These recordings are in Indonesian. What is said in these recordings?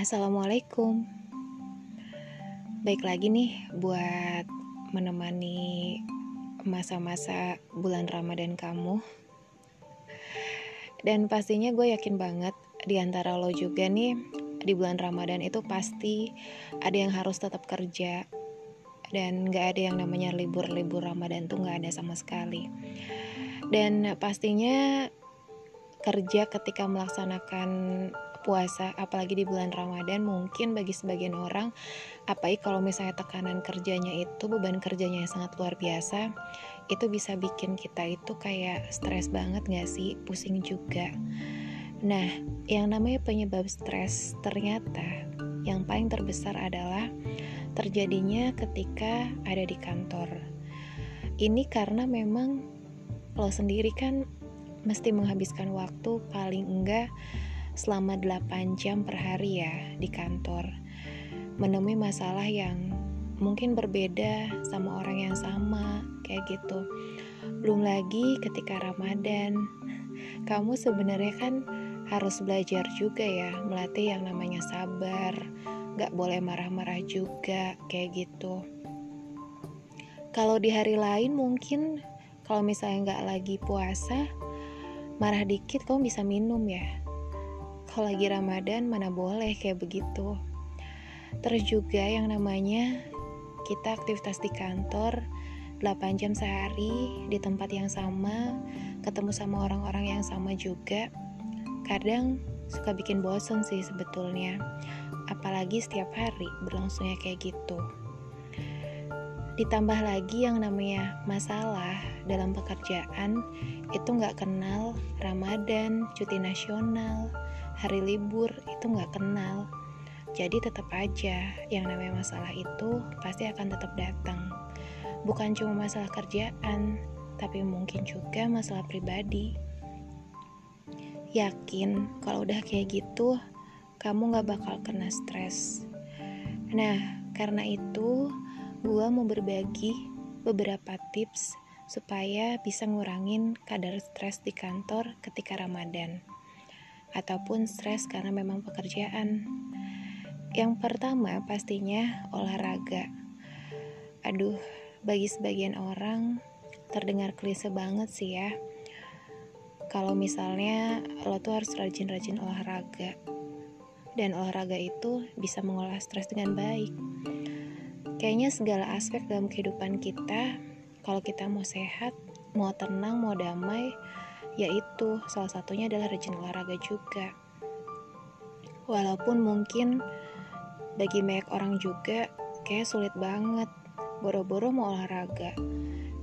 Assalamualaikum. Baik lagi nih buat menemani masa-masa bulan Ramadan kamu. Dan pastinya gue yakin banget di antara lo juga nih di bulan Ramadan itu pasti ada yang harus tetap kerja dan gak ada yang namanya libur-libur Ramadan tuh gak ada sama sekali. Dan pastinya kerja ketika melaksanakan puasa apalagi di bulan Ramadan mungkin bagi sebagian orang apalagi kalau misalnya tekanan kerjanya itu beban kerjanya yang sangat luar biasa itu bisa bikin kita itu kayak stres banget gak sih? Pusing juga. Nah yang namanya penyebab stres ternyata yang paling terbesar adalah terjadinya ketika ada di kantor. Ini karena memang lo sendiri kan mesti menghabiskan waktu paling enggak selama 8 jam per hari ya di kantor. Menemui masalah yang mungkin berbeda sama orang yang sama kayak gitu. Belum lagi ketika Ramadan. Kamu sebenarnya kan harus belajar juga ya melatih yang namanya sabar. Gak boleh marah-marah juga kayak gitu. Kalau di hari lain mungkin kalau misalnya gak lagi puasa marah dikit kamu bisa minum ya kalau lagi Ramadan mana boleh kayak begitu. Terus juga yang namanya kita aktivitas di kantor 8 jam sehari di tempat yang sama, ketemu sama orang-orang yang sama juga. Kadang suka bikin bosen sih sebetulnya. Apalagi setiap hari berlangsungnya kayak gitu. Ditambah lagi yang namanya masalah dalam pekerjaan itu nggak kenal Ramadan, cuti nasional, hari libur itu nggak kenal. Jadi tetap aja yang namanya masalah itu pasti akan tetap datang. Bukan cuma masalah kerjaan, tapi mungkin juga masalah pribadi. Yakin kalau udah kayak gitu, kamu gak bakal kena stres. Nah, karena itu, gue mau berbagi beberapa tips supaya bisa ngurangin kadar stres di kantor ketika Ramadan ataupun stres karena memang pekerjaan. Yang pertama pastinya olahraga. Aduh, bagi sebagian orang terdengar klise banget sih ya. Kalau misalnya lo tuh harus rajin-rajin olahraga. Dan olahraga itu bisa mengolah stres dengan baik. Kayaknya segala aspek dalam kehidupan kita, kalau kita mau sehat, mau tenang, mau damai, yaitu salah satunya adalah rajin olahraga juga. Walaupun mungkin bagi banyak orang juga kayak sulit banget boro-boro mau olahraga.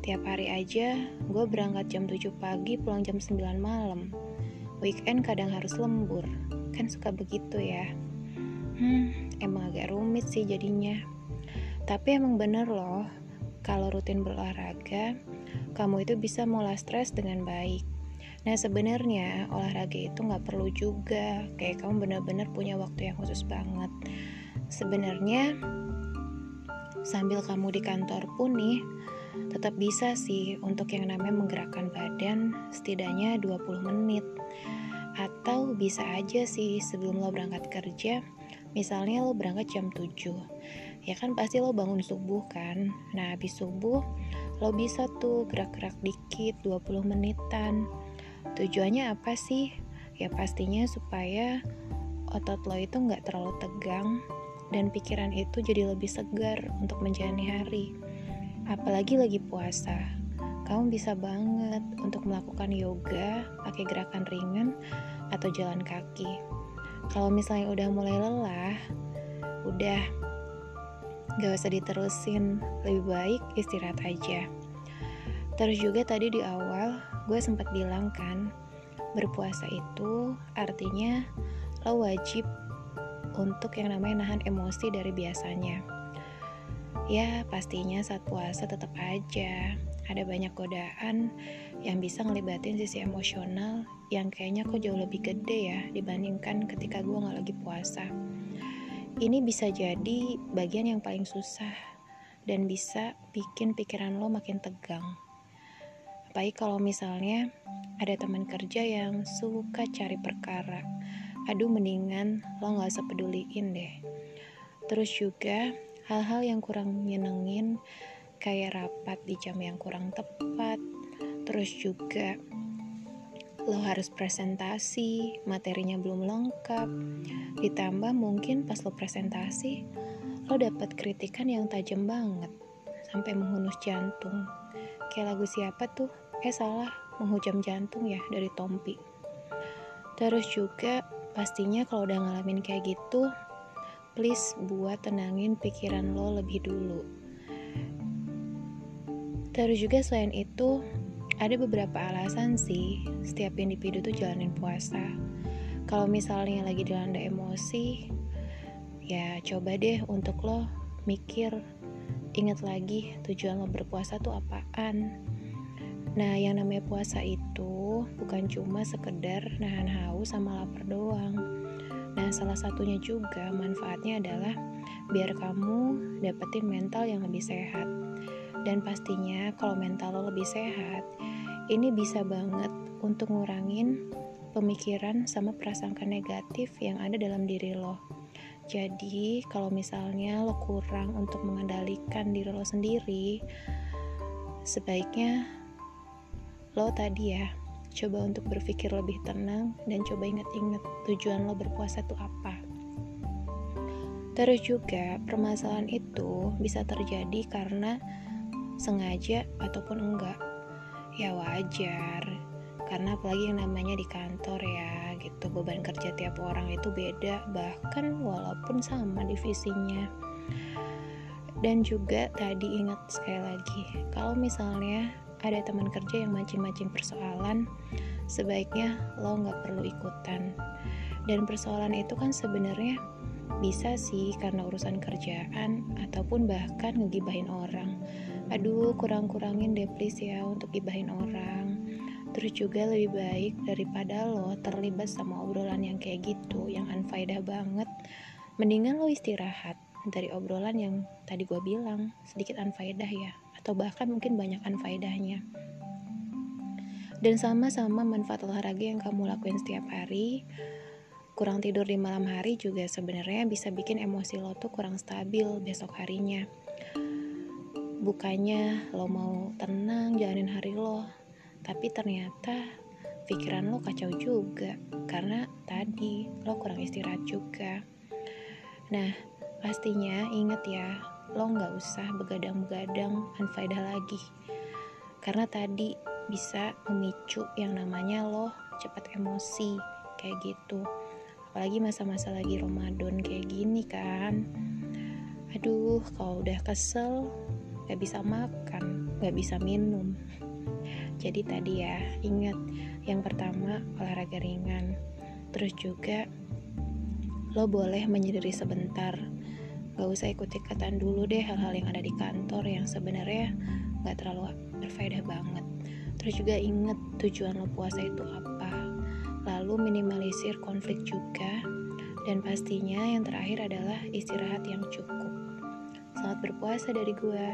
Tiap hari aja gue berangkat jam 7 pagi pulang jam 9 malam. Weekend kadang harus lembur. Kan suka begitu ya. Hmm, emang agak rumit sih jadinya. Tapi emang bener loh, kalau rutin berolahraga, kamu itu bisa mulai stres dengan baik. Nah sebenarnya olahraga itu nggak perlu juga kayak kamu benar-benar punya waktu yang khusus banget. Sebenarnya sambil kamu di kantor pun nih tetap bisa sih untuk yang namanya menggerakkan badan setidaknya 20 menit. Atau bisa aja sih sebelum lo berangkat kerja, misalnya lo berangkat jam 7. Ya kan pasti lo bangun subuh kan. Nah, habis subuh lo bisa tuh gerak-gerak dikit 20 menitan Tujuannya apa sih? Ya pastinya supaya otot lo itu nggak terlalu tegang dan pikiran itu jadi lebih segar untuk menjalani hari. Apalagi lagi puasa, kamu bisa banget untuk melakukan yoga pakai gerakan ringan atau jalan kaki. Kalau misalnya udah mulai lelah, udah gak usah diterusin, lebih baik istirahat aja. Terus juga tadi di awal gue sempat bilang kan, berpuasa itu artinya lo wajib untuk yang namanya nahan emosi dari biasanya. Ya, pastinya saat puasa tetap aja ada banyak godaan yang bisa ngelibatin sisi emosional yang kayaknya kok jauh lebih gede ya dibandingkan ketika gue gak lagi puasa. Ini bisa jadi bagian yang paling susah dan bisa bikin pikiran lo makin tegang. Apalagi kalau misalnya ada teman kerja yang suka cari perkara aduh mendingan lo gak usah peduliin deh. Terus juga hal-hal yang kurang nyenengin kayak rapat di jam yang kurang tepat. Terus juga lo harus presentasi, materinya belum lengkap. Ditambah mungkin pas lo presentasi, lo dapat kritikan yang tajam banget sampai menghunus jantung. Kayak lagu siapa tuh? Eh salah, menghujam jantung ya dari Tompi. Terus juga Pastinya kalau udah ngalamin kayak gitu, please buat tenangin pikiran lo lebih dulu. Terus juga selain itu, ada beberapa alasan sih setiap individu tuh jalanin puasa. Kalau misalnya lagi dilanda emosi, ya coba deh untuk lo mikir, ingat lagi tujuan lo berpuasa tuh apaan. Nah, yang namanya puasa itu bukan cuma sekedar nahan haus sama lapar doang. Nah, salah satunya juga manfaatnya adalah biar kamu dapetin mental yang lebih sehat. Dan pastinya kalau mental lo lebih sehat, ini bisa banget untuk ngurangin pemikiran sama prasangka negatif yang ada dalam diri lo. Jadi, kalau misalnya lo kurang untuk mengendalikan diri lo sendiri, sebaiknya lo tadi ya coba untuk berpikir lebih tenang dan coba inget-inget tujuan lo berpuasa itu apa terus juga permasalahan itu bisa terjadi karena sengaja ataupun enggak ya wajar karena apalagi yang namanya di kantor ya gitu beban kerja tiap orang itu beda bahkan walaupun sama divisinya dan juga tadi ingat sekali lagi kalau misalnya ada teman kerja yang mancing-mancing persoalan, sebaiknya lo nggak perlu ikutan. Dan persoalan itu kan sebenarnya bisa sih karena urusan kerjaan ataupun bahkan ngegibahin orang. Aduh, kurang-kurangin deh please ya untuk gibahin orang. Terus juga lebih baik daripada lo terlibat sama obrolan yang kayak gitu, yang unfaedah banget. Mendingan lo istirahat dari obrolan yang tadi gue bilang, sedikit unfaedah ya atau bahkan mungkin banyak faedahnya. Dan sama-sama manfaat olahraga yang kamu lakuin setiap hari, kurang tidur di malam hari juga sebenarnya bisa bikin emosi lo tuh kurang stabil besok harinya. Bukannya lo mau tenang jalanin hari lo, tapi ternyata pikiran lo kacau juga karena tadi lo kurang istirahat juga. Nah, pastinya inget ya, lo nggak usah begadang-begadang unfaedah lagi. Karena tadi bisa memicu yang namanya lo cepat emosi kayak gitu. Apalagi masa-masa lagi Ramadan kayak gini kan. Aduh kalau udah kesel gak bisa makan gak bisa minum. Jadi tadi ya ingat yang pertama olahraga ringan. Terus juga lo boleh menyendiri sebentar. Gak usah ikut-ikutan dulu deh hal-hal yang ada di kantor yang sebenarnya gak terlalu berfaedah banget. Terus juga inget tujuan lo puasa itu apa. Lalu minimalisir konflik juga. Dan pastinya yang terakhir adalah istirahat yang cukup berpuasa dari gue